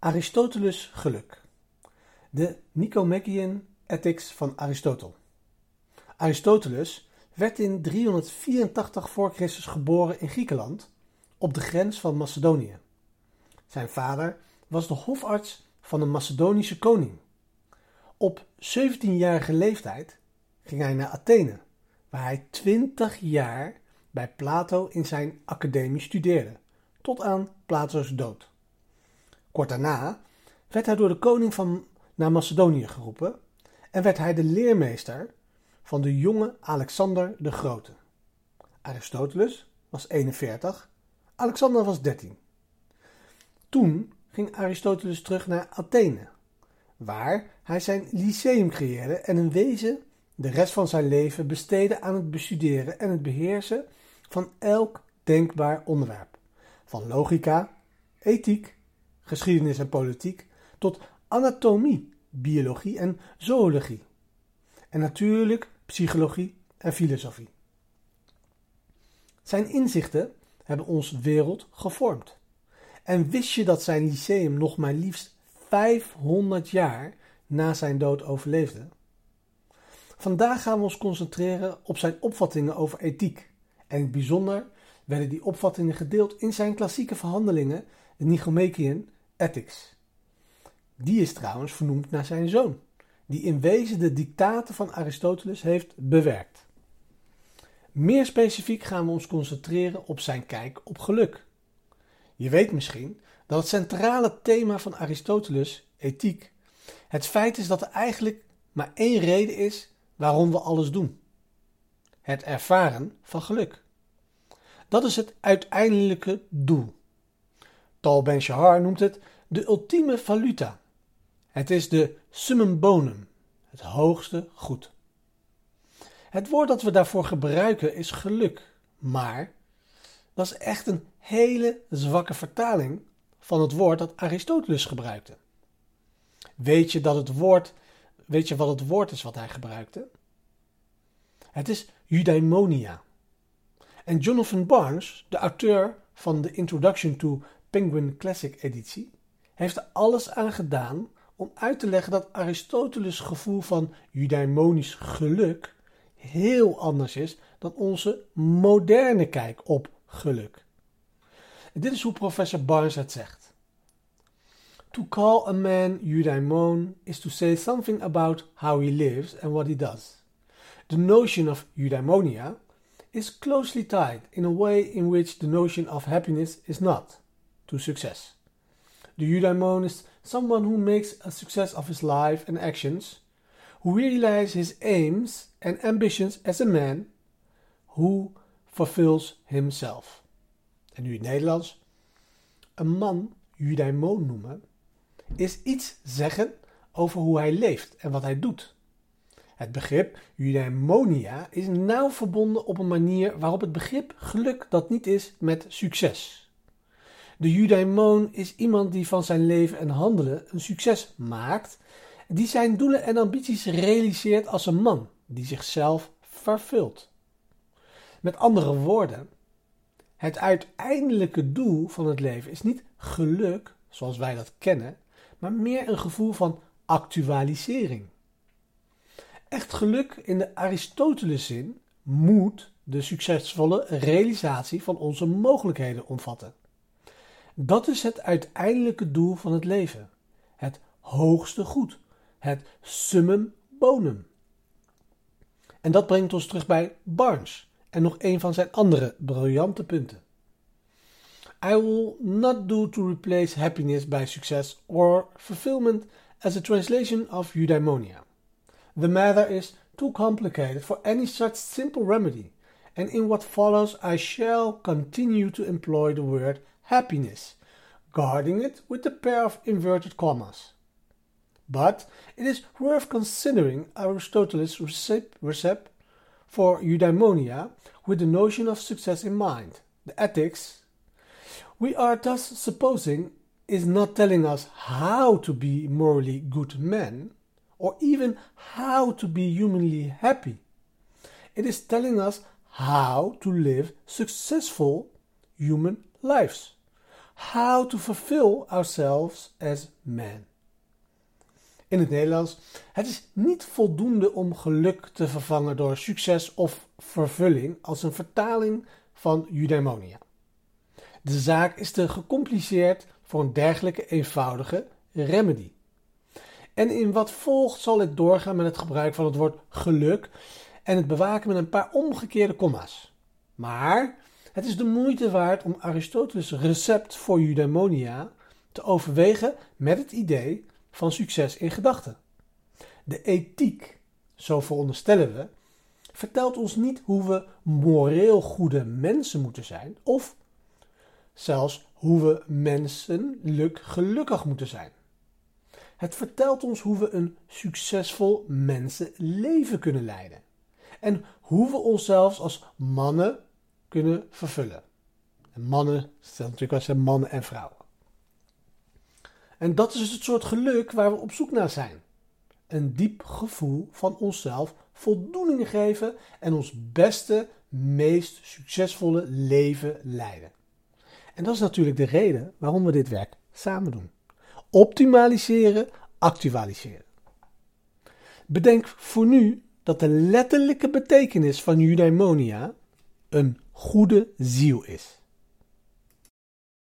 Aristoteles geluk. De Nicomachean Ethics van Aristotel. Aristoteles werd in 384 voor Christus geboren in Griekenland, op de grens van Macedonië. Zijn vader was de hofarts van een Macedonische koning. Op 17-jarige leeftijd ging hij naar Athene, waar hij 20 jaar bij Plato in zijn academie studeerde, tot aan Plato's dood. Kort daarna werd hij door de koning van naar Macedonië geroepen en werd hij de leermeester van de jonge Alexander de Grote. Aristoteles was 41, Alexander was 13. Toen ging Aristoteles terug naar Athene, waar hij zijn lyceum creëerde en in wezen de rest van zijn leven besteedde aan het bestuderen en het beheersen van elk denkbaar onderwerp, van logica, ethiek, geschiedenis en politiek, tot anatomie, biologie en zoologie. En natuurlijk psychologie en filosofie. Zijn inzichten hebben ons wereld gevormd. En wist je dat zijn lyceum nog maar liefst 500 jaar na zijn dood overleefde? Vandaag gaan we ons concentreren op zijn opvattingen over ethiek. En in het bijzonder werden die opvattingen gedeeld in zijn klassieke verhandelingen, de Nicomachean Ethics. Die is trouwens vernoemd naar zijn zoon, die in wezen de dictaten van Aristoteles heeft bewerkt. Meer specifiek gaan we ons concentreren op zijn kijk op geluk. Je weet misschien dat het centrale thema van Aristoteles, ethiek, het feit is dat er eigenlijk maar één reden is waarom we alles doen: het ervaren van geluk. Dat is het uiteindelijke doel. Tal Ben-Shahar noemt het de ultieme valuta. Het is de summum bonum, het hoogste goed. Het woord dat we daarvoor gebruiken is geluk, maar dat is echt een hele zwakke vertaling van het woord dat Aristoteles gebruikte. Weet je dat het woord, weet je wat het woord is wat hij gebruikte? Het is eudaimonia. En Jonathan Barnes, de auteur van de Introduction to Penguin Classic editie, heeft er alles aan gedaan om uit te leggen dat Aristoteles' gevoel van eudaimonisch geluk heel anders is dan onze moderne kijk op geluk. En dit is hoe professor Barnes het zegt. To call a man eudaimon is to say something about how he lives and what he does. The notion of eudaimonia is closely tied in a way in which the notion of happiness is not, to success. The eudaimon is someone who makes a success of his life and actions, who realizes his aims and ambitions as a man, who fulfills himself. En nu in het Nederlands. Een man eudaimon noemen is iets zeggen over hoe hij leeft en wat hij doet. Het begrip eudaimonia is nauw verbonden op een manier waarop het begrip geluk dat niet is met succes. De eudaimon is iemand die van zijn leven en handelen een succes maakt, die zijn doelen en ambities realiseert als een man die zichzelf vervult. Met andere woorden, het uiteindelijke doel van het leven is niet geluk, zoals wij dat kennen, maar meer een gevoel van actualisering. Echt geluk in de Aristoteles zin moet de succesvolle realisatie van onze mogelijkheden omvatten. Dat is het uiteindelijke doel van het leven. Het hoogste goed. Het summum bonum. En dat brengt ons terug bij Barnes en nog een van zijn andere briljante punten. I will not do to replace happiness by success or fulfillment as a translation of eudaimonia. The matter is too complicated for any such simple remedy, and in what follows I shall continue to employ the word happiness, guarding it with a pair of inverted commas. But it is worth considering Aristotle's recipe for eudaimonia with the notion of success in mind. The ethics we are thus supposing is not telling us how to be morally good men or even how to be humanly happy. It is telling us how to live successful human lives How to fulfill ourselves as man. In het Nederlands, het is niet voldoende om geluk te vervangen door succes of vervulling als een vertaling van eudaimonia. De zaak is te gecompliceerd voor een dergelijke eenvoudige remedy. En in wat volgt zal ik doorgaan met het gebruik van het woord geluk en het bewaken met een paar omgekeerde komma's. Maar het is de moeite waard om Aristoteles' recept voor eudaimonia te overwegen met het idee van succes in gedachten. De ethiek, zo veronderstellen we, vertelt ons niet hoe we moreel goede mensen moeten zijn of zelfs hoe we menselijk gelukkig moeten zijn. Het vertelt ons hoe we een succesvol mensenleven kunnen leiden. En hoe we onszelf als mannen kunnen vervullen. En mannen stelt natuurlijk wel mannen en vrouwen. En dat is dus het soort geluk waar we op zoek naar zijn. Een diep gevoel van onszelf voldoening geven en ons beste, meest succesvolle leven leiden. En dat is natuurlijk de reden waarom we dit werk samen doen. Optimaliseren, actualiseren. Bedenk voor nu dat de letterlijke betekenis van eudaimonia een goede ziel is.